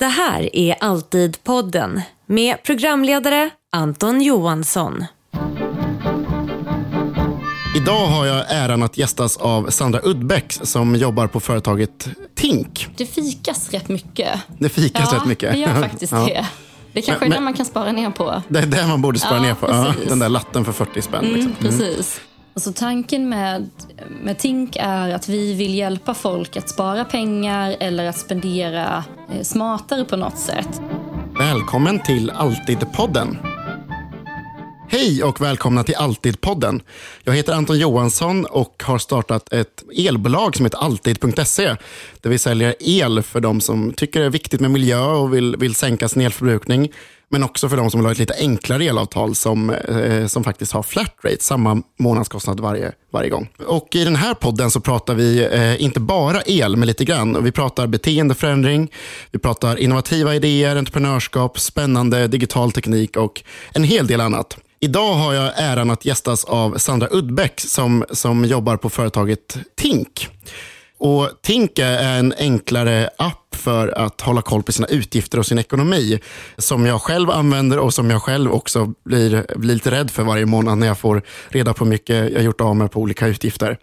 Det här är Alltid podden med programledare Anton Johansson. Idag har jag äran att gästas av Sandra Udbeck som jobbar på företaget Tink. Det fikas rätt mycket. Det fikas ja, rätt mycket. det gör faktiskt Ja. det. Det kanske Men- är det man kan spara ner på. Det är det man borde spara Ja, ner på. Ja, den där latten för 40 spänn. Mm, Liksom. precis. Alltså, tanken med, med Tink är att vi vill hjälpa folk att spara pengar eller att spendera eh, smartare på något sätt. Välkommen till Alltid-podden. Hej och välkomna till Alltid-podden. Jag heter Anton Johansson och har startat ett elbolag som heter Alltid.se. Där vi säljer el för de som tycker det är viktigt med miljö och vill, vill sänka sin elförbrukning. Men också för de som vill ha ett lite enklare elavtal som, eh, som faktiskt har flat rate, samma månadskostnad varje, varje gång. Och I den här podden så pratar vi eh, inte bara el, men lite grann. Vi pratar beteendeförändring, vi pratar innovativa idéer, entreprenörskap, spännande digital teknik och en hel del annat. Idag har jag äran att gästas av Sandra Udbeck som, som jobbar på företaget Tink. Och Tink är en enklare app för att hålla koll på sina utgifter och sin ekonomi. Som jag själv använder och som jag själv också blir, blir lite rädd för varje månad när jag får reda på hur mycket jag gjort av med på olika utgifter.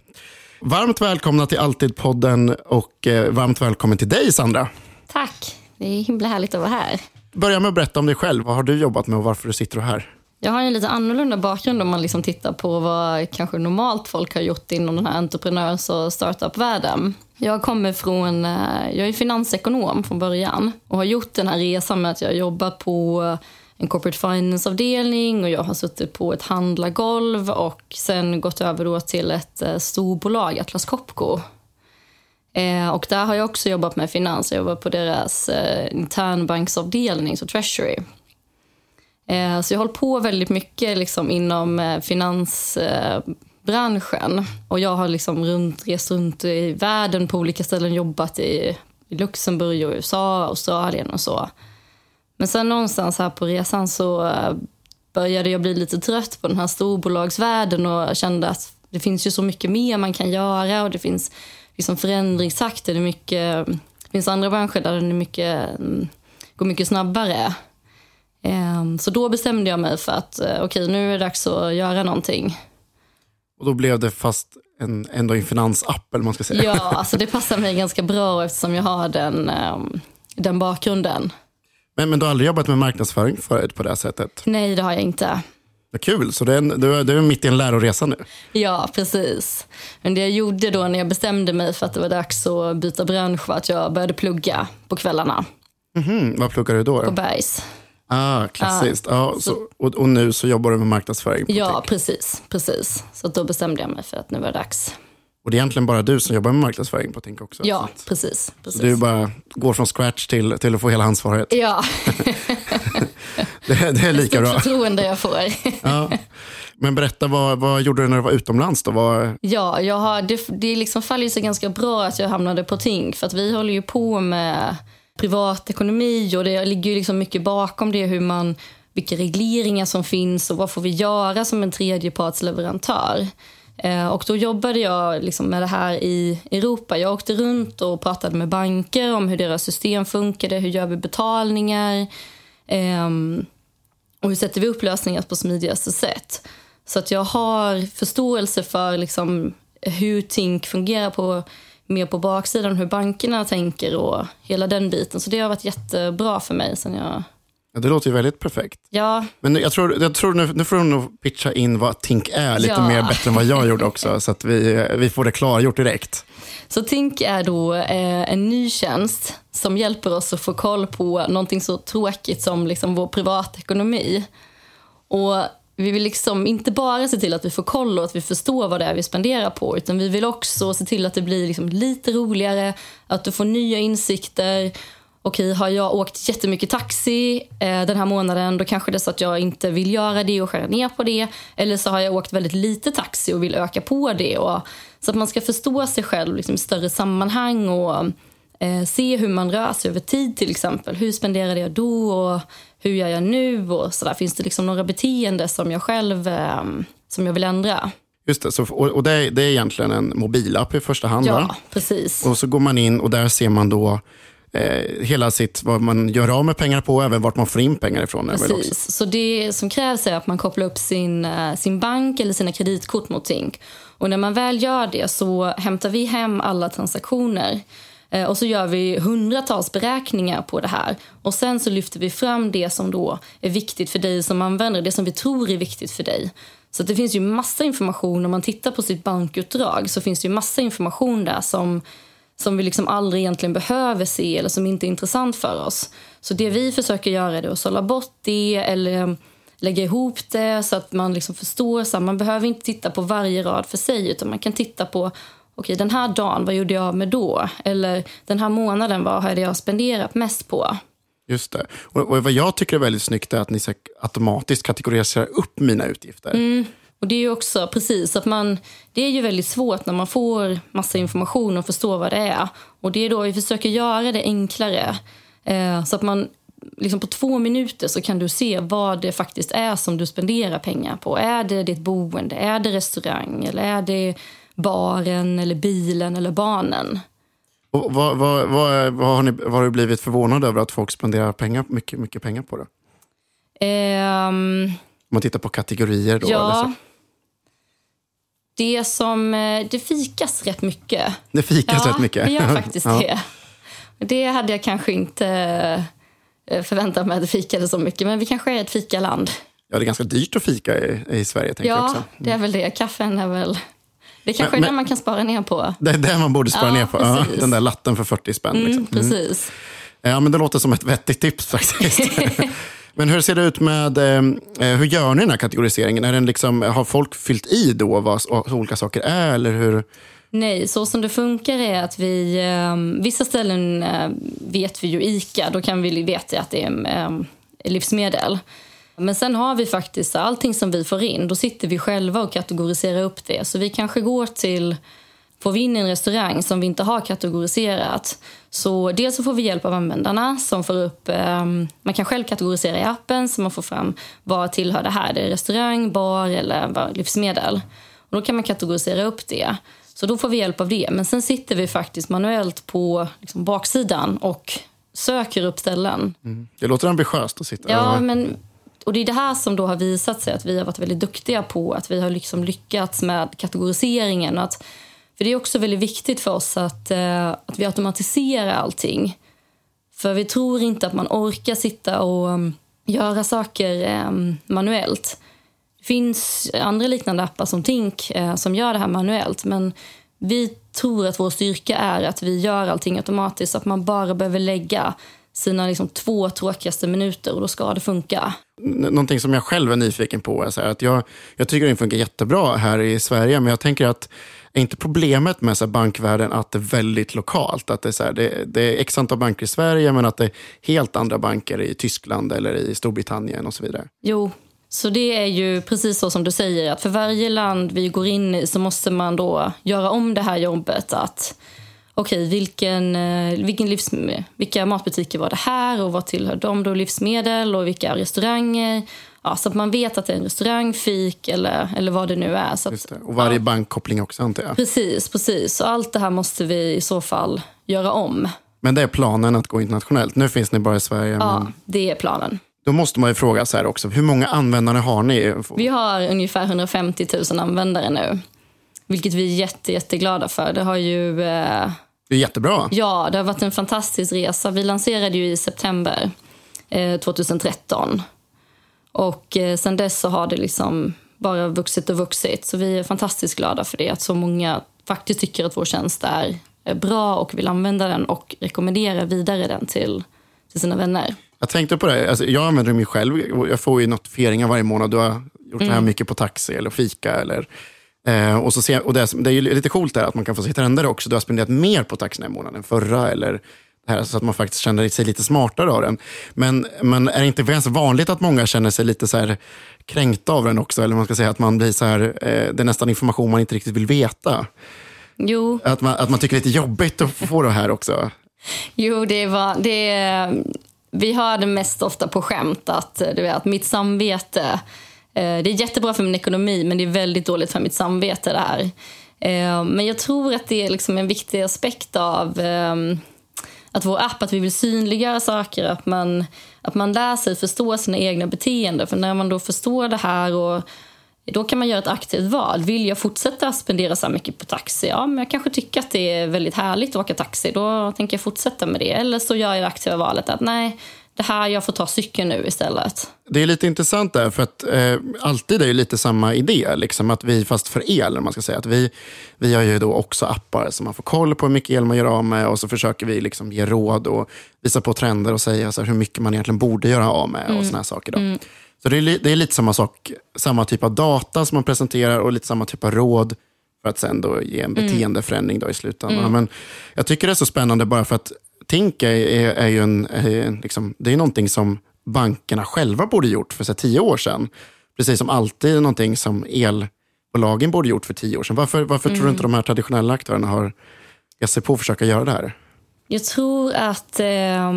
Varmt välkomna till Alltid-podden och eh, varmt välkommen till dig Sandra. Tack! Det är himla härligt att vara här. Börja med att berätta om dig själv. Vad har du jobbat med och varför du sitter här? Jag har en lite annorlunda bakgrund om man liksom tittar på vad kanske normalt folk har gjort inom den här entreprenörs och startup-världen. Jag kommer från, eh, jag är finansekonom från början och har gjort den här resan med att jag har jobbat på en corporate finance-avdelning och jag har suttit på ett handlargolv och sen gått över då till ett eh, storbolag, Atlas Copco. Eh, och där har jag också jobbat med finans. Jag jobbar på deras internbanksavdelning, så Treasury. Eh, så jag har hållit på väldigt mycket liksom inom eh, finansbranschen. Och jag har liksom runt, rest runt i världen på olika ställen, jobbat i, Luxemburg, och USA, Australien och så. Men sen någonstans här på resan så eh, började jag bli lite trött på den här storbolagsvärlden och kände att det finns ju så mycket mer man kan göra och det finns liksom förändringstakter. Det, mycket, det finns andra branscher där det är mycket, mm, går mycket snabbare. Ehm, Så då bestämde jag mig för att eh, okej, nu är det dags att göra någonting. Och Då blev det fast en, ändå en finansapp, eller man ska säga. Ja, alltså det passar mig ganska bra eftersom jag har den, ehm, den bakgrunden. Men, men du har aldrig jobbat med marknadsföring förut på det här sättet? Nej, det har jag inte. Vad kul, så det är en, du, är- du är mitt i en läroresa nu. Ja, precis. Men det jag gjorde då när jag bestämde mig för att det var dags att byta bransch var att jag började plugga på kvällarna Mhm, vad pluggar du då? på Bergs. Ah, klassiskt. Ja, så, och, och nu så jobbar du med marknadsföring. På Ja, Tink. precis. precis. Så då bestämde jag mig för att nu var det dags. Och det är egentligen bara du som jobbar med marknadsföring på Tink också. Ja, Så precis. precis. du bara går från scratch till, till att få hela ansvaret. Ja, Det, det är lika bra. förtroende jag får. Ja. Men berätta, vad, vad gjorde du när du var utomlands? Då? Vad, Ja, jag har, det, det liksom faller sig ganska bra att jag hamnade på Tink för att vi håller ju på med privatekonomi och det ligger ju liksom mycket bakom det hur man, vilka regleringar som finns och vad får vi göra som en tredjepartsleverantör. Eh, och då jobbade jag liksom med det här i Europa. Jag åkte runt och pratade med banker om hur deras system funkade, hur gör vi betalningar ehm, och hur sätter vi upp lösningar på smidigaste sätt. Så att jag har förståelse för liksom hur Tink fungerar på, mer på baksidan, hur bankerna tänker och hela den biten. Så det har varit jättebra för mig. Sen jag, ja, det låter ju väldigt perfekt. ja, Men jag tror, jag tror nu, nu får du nog pitcha in vad Tink är lite Ja. mer bättre än vad jag gjorde också. Så att vi, vi får det klargjort direkt. Så Tink är då eh, en ny tjänst som hjälper oss att få koll på någonting så tråkigt som liksom vår privatekonomi. Och vi vill liksom inte bara se till att vi får koll och att vi förstår vad det är vi spenderar på utan vi vill också se till att det blir liksom lite roligare, att du får nya insikter. Okej, har jag åkt jättemycket taxi eh, den här månaden då kanske det är så att jag inte vill göra det och skära ner på det. Eller så har jag åkt väldigt lite taxi och vill öka på det. Och, så att man ska förstå sig själv liksom, i större sammanhang och eh, se hur man rör sig över tid till exempel. Hur spenderade jag då och hur gör jag nu? Och så där. Finns det liksom några beteenden som jag själv eh, som jag vill ändra? Just det, så, och, och det, är, det är egentligen en mobilapp i första hand. Ja, Va? precis. Och så går man in och där ser man då eh, hela sitt, vad man gör av med pengar på, även vart man får in pengar ifrån. Precis. Så det som krävs är att man kopplar upp sin, eh, sin bank eller sina kreditkort mot Tink. Och när man väl gör det så hämtar vi hem alla transaktioner. Eh, och så gör vi hundratals beräkningar på det här. Och sen så lyfter vi fram det som då är viktigt för dig som användare, det som vi tror är viktigt för dig. Så att det finns ju massa information, om man tittar på sitt bankutdrag så finns det ju massa information där som, som vi liksom aldrig egentligen behöver se eller som inte är intressant för oss. Så det vi försöker göra är att sålla bort det eller lägga ihop det så att man liksom förstår. Så man behöver inte titta på varje rad för sig utan man kan titta på okej den här dagen, vad gjorde jag av med då? Eller den här månaden, vad hade jag spenderat mest på? Just det. Och, och vad jag tycker är väldigt snyggt är att ni automatiskt kategoriserar upp mina utgifter. Och det är ju också precis att man, det är ju väldigt svårt när man får massa information och förstår vad det är. Och det är då vi försöker göra det enklare. Eh, så att man liksom på två minuter så kan du se vad det faktiskt är som du spenderar pengar på. Är det ditt boende, är det restaurang eller är det baren eller bilen eller barnen? Och vad, vad, vad, vad, har ni, vad har du blivit förvånad över att folk spenderar pengar, mycket, mycket pengar på det? Ehm, Om man tittar på kategorier då. ja, det som, eh, det fikas rätt mycket. Det fikas ja, rätt mycket. det gör faktiskt Ja. det. Det hade jag kanske inte eh, förväntat mig att det fikade så mycket, men vi kanske är ett fikaland. Ja, det är ganska dyrt att fika i, i Sverige. Tänker jag Ja, också. det är väl det. Kaffen är väl... Det kanske Men- är men- man kan spara ner på. Det är det man borde spara Ja, ner på. Ja, den där latten för 40 spänn. Mm, Liksom. precis. Ja, men det låter som ett vettigt tips faktiskt. men hur ser det ut med, eh, hur gör ni den här kategoriseringen? Är den liksom, har folk fyllt i då vad olika saker är? Eller hur? Nej, så som det funkar är att vi... Eh, vissa ställen eh, vet vi ju ICA, då kan vi veta att det är eh, livsmedel. Men sen har vi faktiskt allting som vi får in, då sitter vi själva och kategoriserar upp det. Så vi kanske går till... Får vi in en restaurang som vi inte har kategoriserat så dels så får vi hjälp av användarna som får upp... Eh, man kan själv kategorisera i appen så man får fram vad tillhör det här. Det är restaurang, bar eller livsmedel. Och då kan man kategorisera upp det. Så då får vi hjälp av det. Men sen sitter vi faktiskt manuellt på liksom, baksidan och söker upp ställen. Det låter ambitiöst att sitta Ja, men, och det är det här som då har visat sig att vi har varit väldigt duktiga på. Att vi har liksom lyckats med kategoriseringen. Att, för det är också väldigt viktigt för oss att, eh, att vi automatiserar allting. För vi tror inte att man orkar sitta och um, göra saker um, manuellt. Det finns andra liknande appar som Tink eh, som gör det här manuellt. Men vi tror att vår styrka är att vi gör allting automatiskt. Att man bara behöver lägga sina liksom, två tråkigaste minuter och då ska det funka. N- Någonting som jag själv är nyfiken på är så här att jag, jag tycker det funkar jättebra här i Sverige, men jag tänker att är inte problemet med så här bankvärlden att det är väldigt lokalt? Att det, är så här, det, det är x antal banker i Sverige, men att det är helt andra banker i Tyskland eller i Storbritannien och så vidare. Jo, så det är ju precis så som du säger att för varje land vi går in i så måste man då göra om det här jobbet att okej, vilken, eh, vilken livs, vilka matbutiker var det här och vad tillhör de då livsmedel och vilka restauranger? Ja, så att man vet att det är en restaurang, fik eller, eller vad det nu är. Så att. Och varje bankkoppling också antar jag. Precis, precis. Så allt det här måste vi i så fall göra om. Men det är planen att gå internationellt. Nu finns ni bara i Sverige. Ja, Men det är planen. då måste man ju fråga så här också, hur många användare har ni? Vi har ungefär 150 000 användare nu. Vilket vi är jätte, jätteglada för. Det har ju... Eh, Det är jättebra. ja, det har varit en fantastisk resa. Vi lanserade ju i september eh, 2013. Och eh, sen dess så har det liksom bara vuxit och vuxit. Så vi är fantastiskt glada för det. Att så många faktiskt tycker att vår tjänst är bra och vill använda den och rekommenderar vidare den till, till sina vänner. Jag tänkte på det, alltså, jag använder mig själv. Jag får ju notifieringar varje månad. Du har gjort det här mycket på taxi eller fika. Eller, eh, och så ser, och det, är, det är ju lite coolt där att man kan få se trender också. Du har spenderat mer på taxi den här månaden än förra. Eller, här, så att man faktiskt känner sig lite smartare av den. Men, men är det inte ganska vanligt att många känner sig lite så här kränkta av den också? Eller man ska säga att man blir så här, eh, det är nästan information man inte riktigt vill veta. Jo, Att man, att man tycker det är lite jobbigt att få det här också. Jo, det var... Det, vi har det mest ofta på skämt att du vet, mitt samvete... Eh, det är jättebra för min ekonomi, men det är väldigt dåligt för mitt samvete. det här. Eh, men jag tror att det är liksom en viktig aspekt av... Ehm, att vår app, att vi vill synliggöra saker, att man, att man lär sig förstå sina egna beteenden. För när man då förstår det här och då kan man göra ett aktivt val. Vill jag fortsätta spendera så här mycket på taxi? Ja, men jag kanske tycker att det är väldigt härligt att åka taxi. Då tänker jag fortsätta med det. Eller så gör jag det aktiva valet att nej, det här, jag får ta cykeln nu istället. Det är lite intressant där, för att eh, alltid är det lite samma idé. Liksom, att vi, fast för el, man ska säga. Att vi, vi har ju då också appar så man får koll på hur mycket el man gör av med och så försöker vi liksom ge råd och visa på trender och säga så här, hur mycket man egentligen borde göra av med mm. och såna saker. Då. Mm. Så det är, det är lite samma sak, samma typ av data som man presenterar och lite samma typ av råd för att sen då ge en mm. beteendeförändring då i slutändan. Mm. Men jag tycker det är så spännande bara för att Tink är, är, är ju en, är, liksom, det är någonting som bankerna själva borde gjort för så tio år sedan. Precis som alltid någonting som elbolagen borde gjort för tio år sedan. Varför, varför mm. tror du inte de här traditionella aktörerna har gett sig på att försöka göra det här? Jag tror att eh,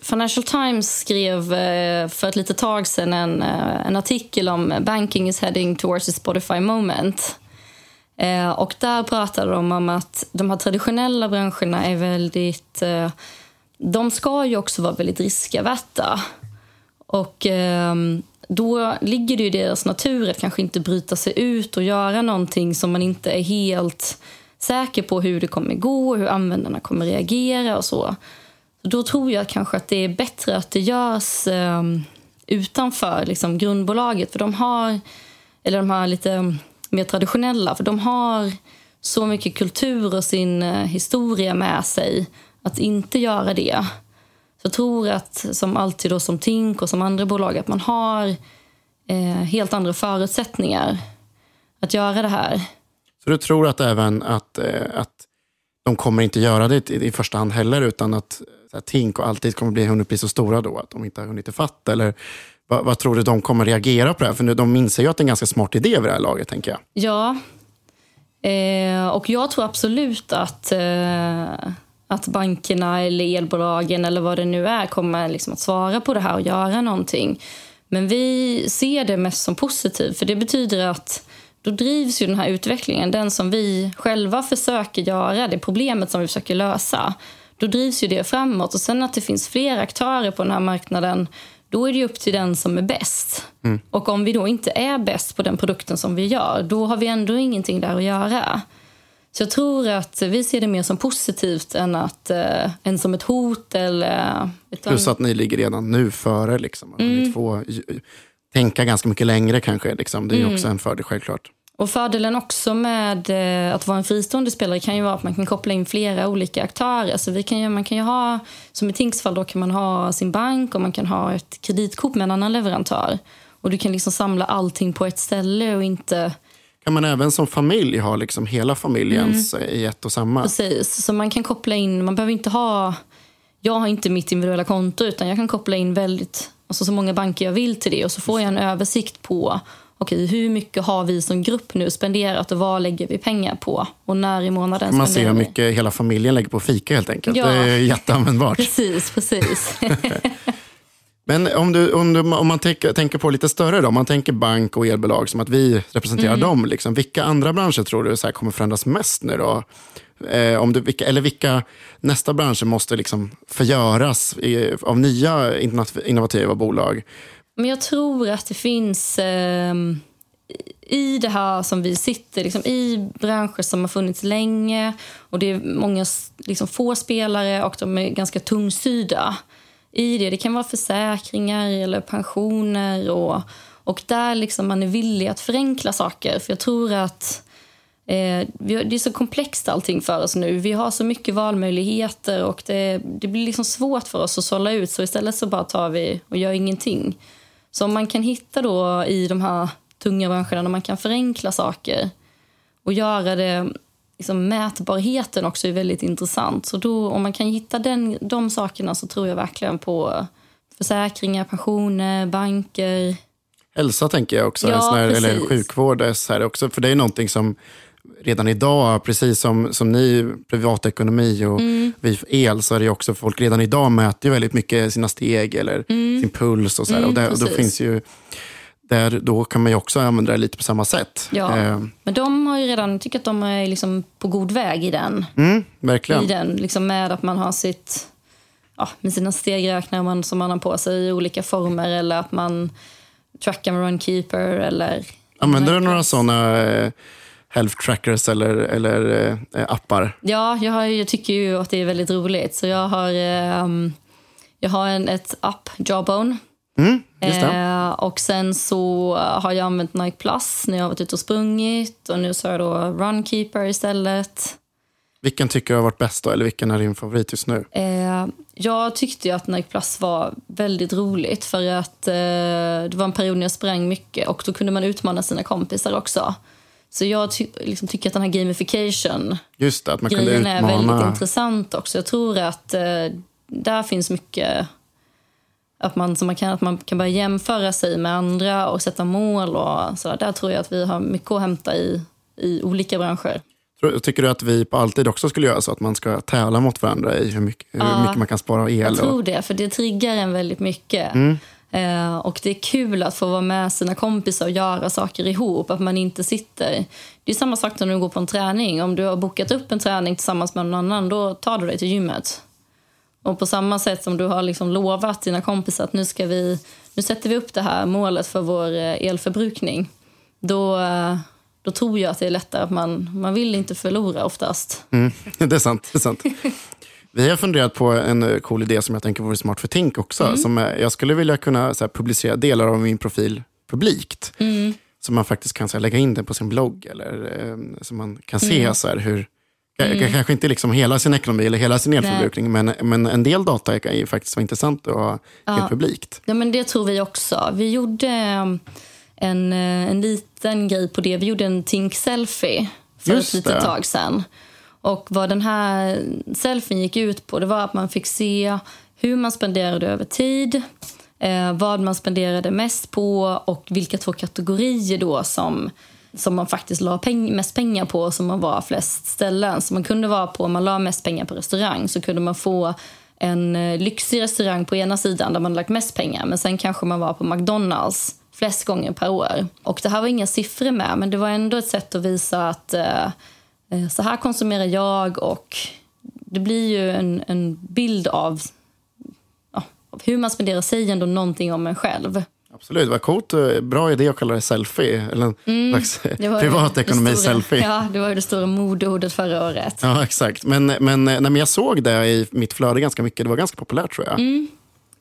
Financial Times skrev eh, för ett litet tag sedan en, eh, en artikel om banking is heading towards a Spotify moment. Eh, och där pratade de om att de här traditionella branscherna är väldigt... Eh, de ska ju också vara väldigt riskavätta. Och eh, då ligger det i deras natur att kanske inte bryta sig ut och göra någonting som man inte är helt säker på hur det kommer gå, hur användarna kommer reagera och så. Då tror jag kanske att det är bättre att det görs eh, utanför liksom, grundbolaget. För de har, eller de har lite mer traditionella. För de har så mycket kultur och sin eh, historia med sig att inte göra det. Så jag tror att som alltid då som Tink och som andra bolag att man har eh, helt andra förutsättningar att göra det här. Så du tror att även att, eh, att de kommer inte göra det i, i första hand heller utan att så här, Tink och alltid kommer bli, hunnit bli så stora då att de inte har hunnit ifatt? Eller vad, vad, tror du de kommer reagera på det här? För nu, de inser ju att det är en ganska smart idé vid det här laget, tänker jag. Ja, eh, och jag tror absolut att, eh, att bankerna eller elbolagen eller vad det nu är kommer liksom att svara på det här och göra någonting. Men vi ser det mest som positivt, för det betyder att då drivs ju den här utvecklingen, den som vi själva försöker göra, det problemet som vi försöker lösa, då drivs ju det framåt. Och sen att det finns fler aktörer på den här marknaden då är det upp till den som är bäst. Mm. Och om vi då inte är bäst på den produkten som vi gör, då har vi ändå ingenting där att göra. Så jag tror att vi ser det mer som positivt än, att, eh, än som ett hot. Eller, utan... Plus att ni ligger redan nu före. Liksom. Mm. Ni får tänka ganska mycket längre kanske. Liksom. Det är mm. också en fördel självklart. Och Fördelen också med eh, att vara en fristående spelare kan ju vara att man kan koppla in flera olika aktörer. Så vi kan ju, man kan ju ha, som i Tinks fall, då kan man ha sin bank och man kan ha ett kreditkort med en annan leverantör. Och Du kan liksom samla allting på ett ställe och inte... Kan man även som familj ha liksom hela familjens mm. i ett och samma? Precis, så man kan koppla in, man behöver inte ha... Jag har inte mitt individuella konto utan jag kan koppla in väldigt, alltså så många banker jag vill till det och så får jag en översikt på okej, hur mycket har vi som grupp nu spenderat och vad lägger vi pengar på? Och när i månaden Man ser hur mycket hela familjen lägger på fika helt enkelt. Ja. Det är jätteanvändbart. precis, precis. Men om, du, om, du, om man tänker, tänker på lite större, då, om man tänker bank och elbolag som att vi representerar mm. dem. Liksom, vilka andra branscher tror du så kommer förändras mest nu? Då? Eh, om du, vilka, eller vilka nästa branscher måste liksom förgöras i, av nya innovativa bolag? Men jag tror att det finns eh, i det här som vi sitter, liksom, i branscher som har funnits länge och det är många liksom, få spelare och de är ganska tungstyrda i det. Det kan vara försäkringar eller pensioner och, och där liksom man är villig att förenkla saker. För jag tror att eh, det är så komplext allting för oss nu. Vi har så mycket valmöjligheter och det, det blir liksom svårt för oss att sålla ut. Så istället så bara tar vi och gör ingenting. Så om man kan hitta då i de här tunga branscherna, när man kan förenkla saker och göra det, liksom mätbarheten också är väldigt intressant. Så då, om man kan hitta den, de sakerna så tror jag verkligen på försäkringar, pensioner, banker. Hälsa tänker jag också, ja, här, eller sjukvård. Så här också, för det är någonting som redan idag, precis som, som ni, privatekonomi och mm. vi el, så är det också folk redan idag mäter ju väldigt mycket sina steg eller mm. sin puls och så. Mm, och, och då finns ju där, då kan man ju också använda det lite på samma sätt. Ja. Eh, Men de har ju redan, tycker att de är liksom på god väg i den. mm, verkligen. I den liksom med att man har sitt, ja, med sina stegräknare man, som man har på sig i olika former eller att man trackar med Runkeeper eller... Använder du några sådana eh, health trackers eller, eller eh, appar? Ja, jag, har, jag tycker ju att det är väldigt roligt. Så jag har, ehm, jag har en, ett app, Jawbone. Mm, just det. Eh, och sen så har jag använt Nike Plus när jag har varit ute och sprungit. Och nu så har jag då Runkeeper istället. Vilken tycker du har varit bäst då? Eller vilken är din favorit just nu? Eh, jag tyckte ju att Nike Plus var väldigt roligt för att eh, det var en period när jag sprang mycket och då kunde man utmana sina kompisar också. Så jag ty liksom tycker att den här gamification Just det, att man kunde grejen är väldigt intressant också. Jag tror att eh, där finns mycket att man, så man, kan, att man kan börja jämföra sig med andra och sätta mål. och så där. Där tror jag att vi har mycket att hämta i, i olika branscher. Tycker du att vi på alltid också skulle göra så att man ska tävla mot varandra i hur mycket, hur mycket man kan spara el? Jag och- tror det, för det triggar en väldigt mycket. Eh, och det är kul att få vara med sina kompisar och göra saker ihop. Att man inte sitter... Det är samma sak när du går på en träning. Om du har bokat upp en träning tillsammans med någon annan, då tar du dig till gymmet. Och på samma sätt som du har liksom lovat dina kompisar att nu, ska vi, nu sätter vi upp det här målet för vår eh, elförbrukning. Då, eh, då tror jag att det är lättare att man, man vill inte förlora oftast. Mm, det är sant. Det är sant. Vi har funderat på en eh, cool idé som jag tänker vore smart för Tink också. Som är, jag skulle vilja kunna så här, publicera delar av min profil publikt. Så man faktiskt kan så här, lägga in den på sin blogg. Eller eh, så man kan se så här, hur, k- kanske inte liksom hela sin ekonomi eller hela sin elförbrukning. Men, men en del data kan ju faktiskt vara intressant att ha helt publikt. Ja, men det tror vi också. Vi gjorde eh, en, eh, en liten grej på det. Vi gjorde en Tink-selfie för Just ett litet det. tag sedan. Och vad den här selfien gick ut på det var att man fick se hur man spenderade över tid, eh, vad man spenderade mest på och vilka två kategorier då som, som man faktiskt la peng, mest pengar på som man var flest ställen. Så man kunde vara på, om man la mest pengar på restaurang så kunde man få en eh, lyxig restaurang på ena sidan där man lagt mest pengar men sen kanske man var på McDonalds flest gånger per år. Och det här var inga siffror med men det var ändå ett sätt att visa att eh, så här konsumerar jag och det blir ju en, en bild av, ja, av hur man spenderar sig ändå någonting om en själv. Absolut, vad coolt. eh, Bra idé att kalla det selfie. Eller en slags Mm. Det privatekonomi-selfie. Ja, det var ju det stora modeordet förra året. Ja, exakt. Men, men, nej, men jag såg det i mitt flöde ganska mycket. Det var ganska populärt tror jag. Mm.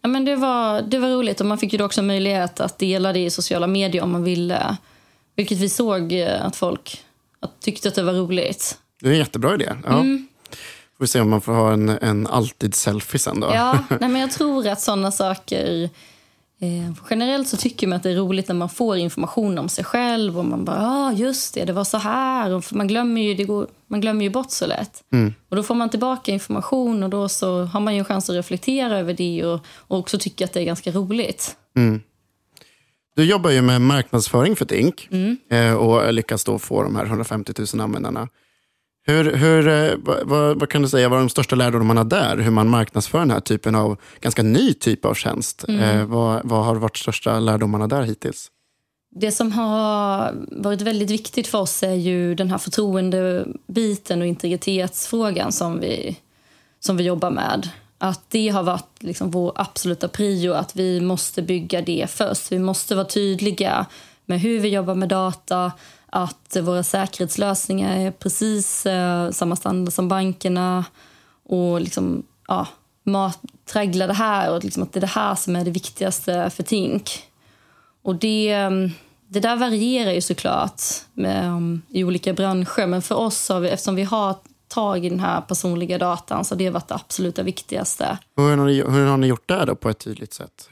Ja, men det, var, det var roligt och man fick ju också möjlighet att dela det i sociala medier om man ville. Vilket vi såg eh, att folk att tyckte att det var roligt. Det är en jättebra idé. Ja. Mm. Får vi se om man får ha en, en alltid-selfie sen då. Ja, nej, men jag tror att sådana saker... Eh, generellt så tycker man att det är roligt när man får information om sig själv och man bara, ja ah, just det, det var så här. Och man, glömmer ju, det går, man glömmer ju bort så lätt. Och då får man tillbaka information och då så har man ju en chans att reflektera över det och, och också tycka att det är ganska roligt. Du jobbar ju med marknadsföring för Tink Mm. och lyckas då få de här 150 000 användarna. Hur, hur, eh, vad, vad, vad kan du säga var de största lärdomarna där? Hur man marknadsför den här typen av ganska ny typ av tjänst. Mm. Eh, vad, vad har varit största lärdomarna där hittills? Det som har varit väldigt viktigt för oss är ju den här förtroendebiten och integritetsfrågan som vi, som vi jobbar med. Att det har varit liksom vår absoluta prio, att vi måste bygga det först. Vi måste vara tydliga med hur vi jobbar med data, att våra säkerhetslösningar är precis eh, samma standard som bankerna och liksom, ja, mat, traggla det här och liksom att det är det här som är det viktigaste för Tink. Och det, mm, det där varierar ju såklart med, um, i olika branscher. Men för oss, har vi, eftersom vi har tag i den här personliga datan, så har det varit det absoluta viktigaste. Hur har, ni, hur har ni gjort det då på ett tydligt sätt?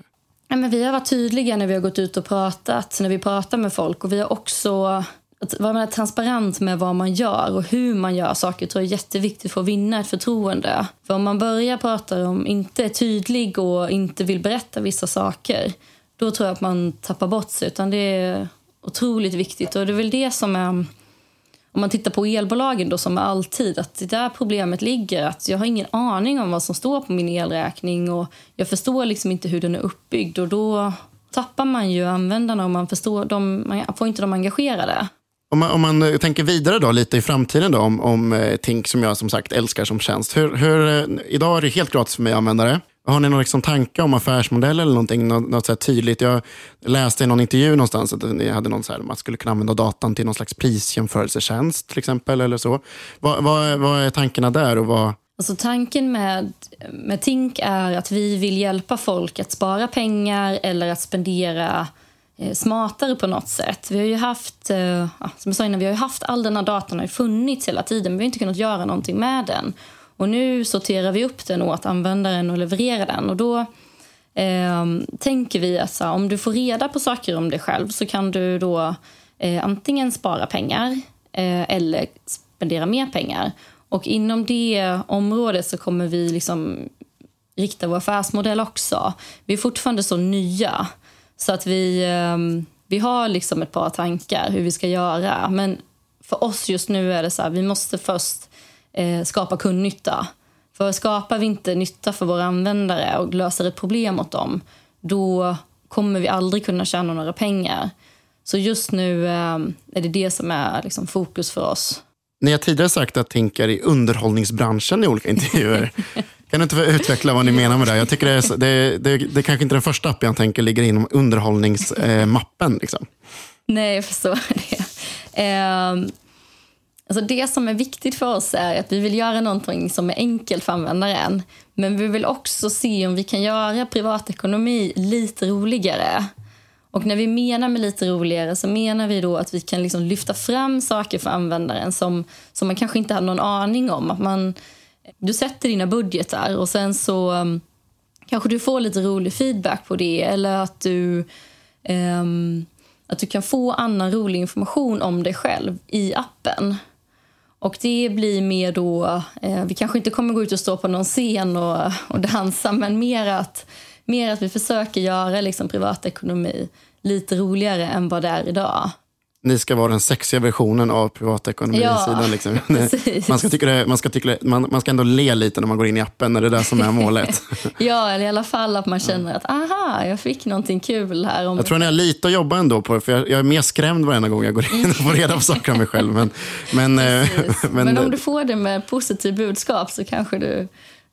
Ja, men vi har varit tydliga när vi har gått ut och pratat, när vi pratar med folk. Och vi har också att vara transparent med vad man gör och hur man gör saker tror jag är jätteviktigt för att vinna ett förtroende. För om man börjar prata om, inte är tydlig och inte vill berätta vissa saker, då tror jag att man tappar bort sig. Utan det är otroligt viktigt och det är väl det som är om man tittar på elbolagen då som alltid, att det där problemet ligger. Att jag har ingen aning om vad som står på min elräkning och jag förstår liksom inte hur den är uppbyggd och då, tappar man ju användarna och man, förstår dem, man får inte dem engagerade. Om man, om man eh, tänker vidare då, lite i framtiden då, om, om eh, Tink som jag som sagt älskar som tjänst. Hur, hur, eh, idag är det helt gratis för mig att använda det. Har ni någon liksom tanke om affärsmodell eller någonting, något, något så tydligt? Jag läste i någon intervju någonstans att ni hade någon så här, man skulle kunna använda datan till någon slags prisjämförelsetjänst till exempel. eller så. Vad, vad, vad är tankarna där? och vad... Alltså tanken med, med Tink är att vi vill hjälpa folk att spara pengar eller att spendera eh, smartare på något sätt. Vi har ju haft, eh, som jag sa innan, vi har haft all den här datan har funnits hela tiden men vi har inte kunnat göra någonting med den. Och nu sorterar vi upp den åt användaren och levererar den. Och då eh, tänker vi att så, om du får reda på saker om dig själv så kan du då eh, antingen spara pengar eh, eller spendera mer pengar. Och inom det området så kommer vi liksom rikta vår affärsmodell också. Vi är fortfarande så nya så att vi, ehm, vi har liksom ett par tankar hur vi ska göra. Men för oss just nu är det så här, vi måste först eh, skapa kundnytta. För skapar vi inte nytta för våra användare och löser ett problem åt dem, då kommer vi aldrig kunna tjäna några pengar. Så just nu eh, är det det som är liksom, fokus för oss. Ni har tidigare sagt att Tink är i underhållningsbranschen i olika intervjuer. kan du inte utveckla vad ni menar med det? Jag tycker det är, det, det, det är kanske inte den första appen jag tänker ligger inom underhållningsmappen. Eh, liksom. Nej, jag förstår det. Eh, Alltså det som är viktigt för oss är att vi vill göra någonting som är enkelt för användaren. Men vi vill också se om vi kan göra privatekonomi lite roligare. Och när vi menar med lite roligare så menar vi då att vi kan liksom lyfta fram saker för användaren som, som man kanske inte hade någon aning om. Att man, du sätter dina budgetar och sen så um, kanske du får lite rolig feedback på det eller att du um, att du kan få annan rolig information om dig själv i appen. Och det blir mer då, eh, vi kanske inte kommer gå ut och stå på någon scen och, och dansa men mer att, mer att vi försöker göra liksom privatekonomi lite roligare än vad det är idag ni ska vara den sexiga versionen av privatekonomisidan. Ja, liksom. man, ska tycka det, man, ska tycka det, man, man ska ändå le lite när man går in i appen, när det är det som är målet. ja, eller i alla fall att man känner att aha, jag fick någonting kul här. Om jag tror att ni har lite att jobba ändå på för jag, jag är mer skrämd varenda gång jag går in och får reda på saker om mig själv. Men, men, eh, men, men om du får det med positivt budskap så kanske du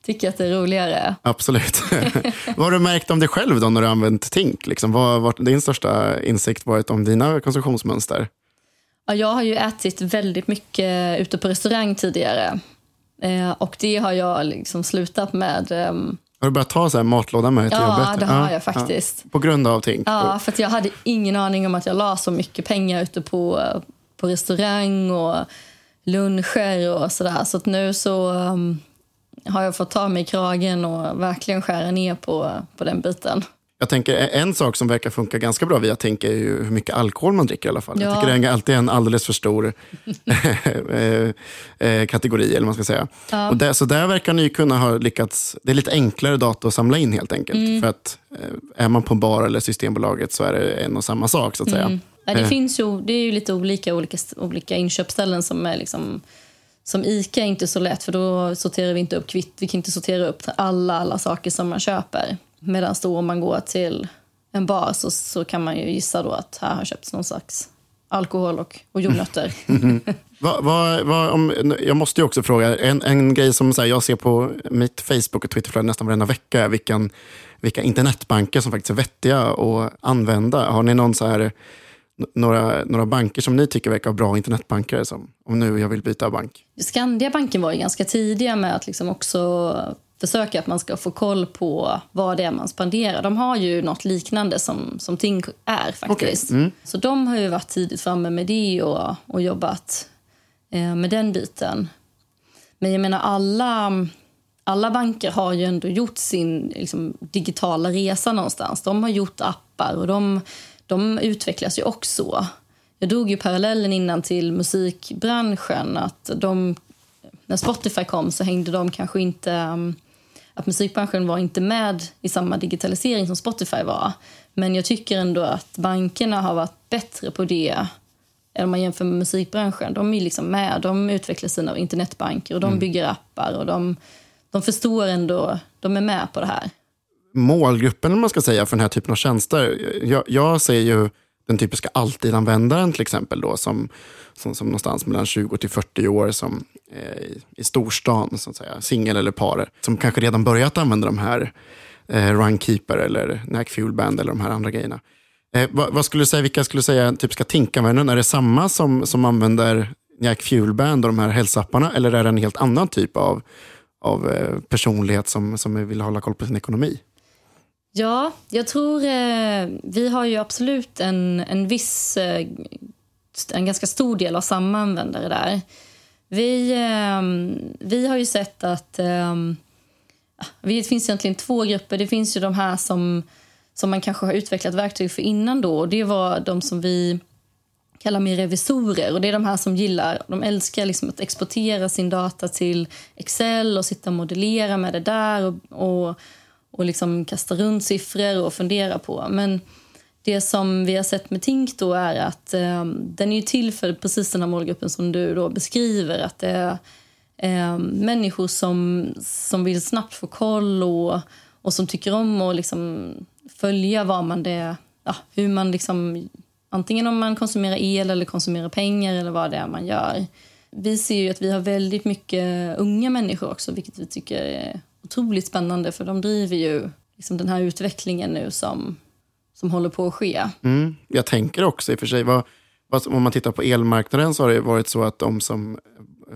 tycker att det är roligare. Absolut. vad har du märkt om dig själv då när du använt Tink? Liksom, vad har din största insikt varit om dina konsumtionsmönster? Ja, jag har ju ätit väldigt mycket ute på restaurang tidigare. Eh, och det har jag liksom slutat med. Eh, har du börjat ta så här matlåda med till ja, jobbet? Ja, det har jag faktiskt. Ja. På grund av Tink? Ja, för jag hade ingen aning om att jag la så mycket pengar ute på, på restaurang och luncher och sådär. Så att nu så um, har jag fått ta mig i kragen och verkligen skära ner på, på den biten. Jag tänker En sak som verkar funka ganska bra via Tänk är ju hur mycket alkohol man dricker i alla fall. Ja. Jag tycker det är alltid en alldeles för stor eh, eh, kategori. eller man ska säga. Ja. Och där, så där verkar ni kunna ha lyckats... Det är lite enklare data att samla in helt enkelt. Mm. För att eh, Är man på en bar eller Systembolaget så är det en och samma sak. så att säga. Mm. Ja, det, finns ju, det är ju lite olika, olika, olika inköpsställen som är liksom som ICA är inte så lätt för då sorterar vi inte upp kvitt. Vi kan inte sortera upp alla, alla saker som man köper. Medan då om man går till en bar så, så kan man ju gissa då att här har köpts någon slags alkohol och, och jordnötter. Va, va, va, om, jag måste ju också fråga, en, en grej som här, jag ser på mitt Facebook och Twitterflöde nästan varenda vecka är vilken, vilka internetbanker som faktiskt är vettiga att använda. Har ni någon så här några, några banker som ni tycker verkar bra internetbanker, som, om nu jag vill byta bank? Skandiabanken var ju ganska tidiga med att liksom också försöka att man ska få koll på vad det är man spenderar. De har ju något liknande som, som Tink är faktiskt. Okay. Mm. Så de har ju varit tidigt framme med det och, och jobbat eh, med den biten. Men jag menar alla, alla banker har ju ändå gjort sin liksom, digitala resa någonstans. De har gjort appar och de de utvecklas ju också. Jag drog ju parallellen innan till musikbranschen. att de, När Spotify kom så hängde de kanske inte... Um, att musikbranschen var inte med i samma digitalisering som Spotify var. Men jag tycker ändå att bankerna har varit bättre på det om man jämför med musikbranschen. De är liksom med, de utvecklar sina internetbanker och de mm. bygger appar och de, de förstår ändå, de är med på det här målgruppen om man ska säga, för den här typen av tjänster. Jag, jag ser ju den typiska alltidanvändaren till exempel, då, som, som, som någonstans mellan 20 till 40 år som eh, i, i storstan, så att säga, singel eller par, som kanske redan börjat använda de här eh, Runkeeper eller Nack Fuel Band eller de här andra grejerna. Eh, vad, vad, skulle du säga, vilka skulle du säga typiska tinkanvändaren? Är det samma som, som använder Nack Fuel Band och de här hälsapparna eller är det en helt annan typ av, av eh, personlighet som, som vill hålla koll på sin ekonomi? Ja, jag tror eh, vi har ju absolut en, en viss, eh, en ganska stor del av samma användare där. Vi, eh, vi har ju sett att eh, det finns egentligen två grupper. Det finns ju de här som, som man kanske har utvecklat verktyg för innan då. Och det var de som vi kallar mig revisorer. Och det är de här som gillar, de älskar liksom att exportera sin data till Excel och sitta och modellera med det där och, och och liksom kasta runt siffror och fundera på. Men det som vi har sett med Tink då är att eh, den är till för precis den här målgruppen som du då beskriver. Att det är eh, människor som, som vill snabbt få koll och, och som tycker om att liksom följa vad man det, ja, hur man liksom, antingen om man konsumerar el eller konsumerar pengar eller vad det är man gör. Vi ser ju att vi har väldigt mycket unga människor också, vilket vi tycker är otroligt spännande för de driver ju liksom den här utvecklingen nu som, som håller på att ske. Mm. Jag tänker också i och för sig, vad, vad, om man tittar på elmarknaden så har det varit så att de som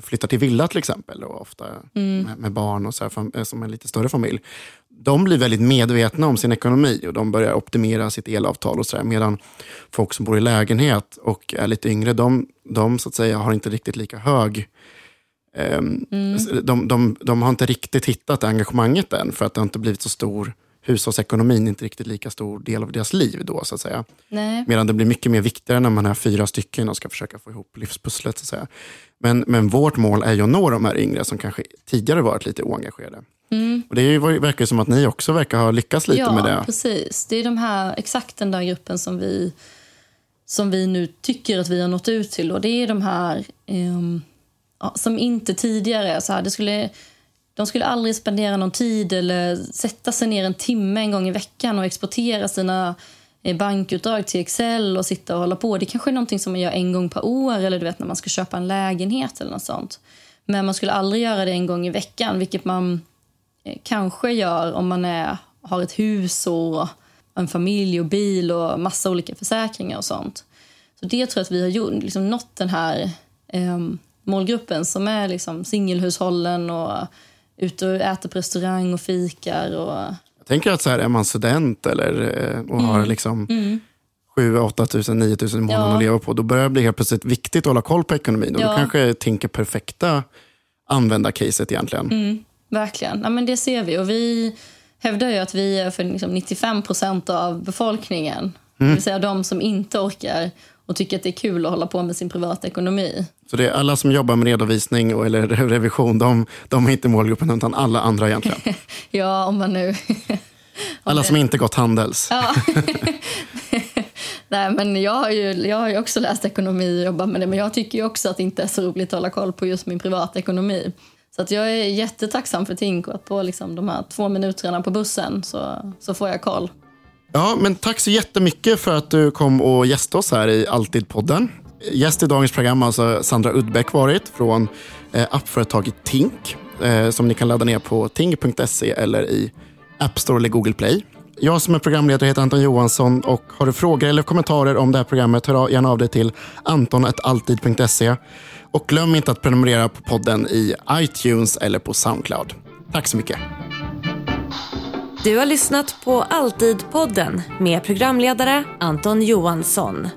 flyttar till villa till exempel, och ofta mm. med, med, barn och så här, som en lite större familj, de blir väldigt medvetna om sin ekonomi och de börjar optimera sitt elavtal och så där, medan folk som bor i lägenhet och är lite yngre, de, de så att säga har inte riktigt lika hög Mm. De, de, de, har inte riktigt hittat engagemanget än för att det inte blivit så stor hushållsekonomin inte riktigt lika stor del av deras liv då så att säga. Nej. Medan det blir mycket mer viktigare när man är fyra stycken och ska försöka få ihop livspusslet. Så att säga. Men, men vårt mål är ju att nå de här yngre som kanske tidigare varit lite oengagerade. Mm. Och det verkar som att ni också verkar ha lyckats lite ja, med det. Ja, precis. Det är de här, exakt den där gruppen som vi, som vi nu tycker att vi har nått ut till. Och det är de här um, som inte tidigare. Så här, det skulle, de skulle aldrig spendera någon tid eller sätta sig ner en timme en gång i veckan och exportera sina eh, bankutdrag till Excel och sitta och hålla på. Det kanske är någonting som man gör en gång per år eller du vet när man ska köpa en lägenhet eller något sånt. Men man skulle aldrig göra det en gång i veckan, vilket man eh, kanske gör om man är, har ett hus och en familj och bil och massa olika försäkringar och sånt. Så det tror jag att vi har gjort, liksom nått den här um, målgruppen som är liksom singelhushållen och ute och äter på restaurang och fikar. Och... Jag tänker att så här, är man student eller, eh, och mm. har liksom mm. 7 8 000, 9 000 i månaden ja. att leva på, då börjar det bli helt plötsligt viktigt att hålla koll på ekonomin. Och ja. då kanske Tink är perfekta användarcaset egentligen. Mm, verkligen, ja, men det ser vi. Och vi hävdar ju att vi är för liksom 95 procent av befolkningen. Mm. Det vill säga de som inte orkar och tycker att det är kul att hålla på med sin privata ekonomi. Så det är alla som jobbar med redovisning och, eller revision, de, de är inte målgruppen utan alla andra egentligen? ja, om man nu... alla som inte gått Handels? ja. Nej, men jag har, ju, jag har ju också läst ekonomi och jobbat med det, men jag tycker också att det inte är så roligt att hålla koll på just min privata ekonomi. Så att jag är jättetacksam för Tinko att på liksom de här två minuterna på bussen så, så får jag koll. Ja, men tack så jättemycket för att du kom och gästade oss här i Alltid-podden. Gäst i dagens program har alltså Sandra Udbeck varit från eh, appföretaget Tink eh, som ni kan ladda ner på tink.se eller i App Store eller Google Play. Jag som är programledare heter Anton Johansson och har du frågor eller kommentarer om det här programmet hör gärna av dig till antonalltid.se och glöm inte att prenumerera på podden i iTunes eller på Soundcloud. Tack så mycket. Du har lyssnat på Alltid-podden med programledare Anton Johansson.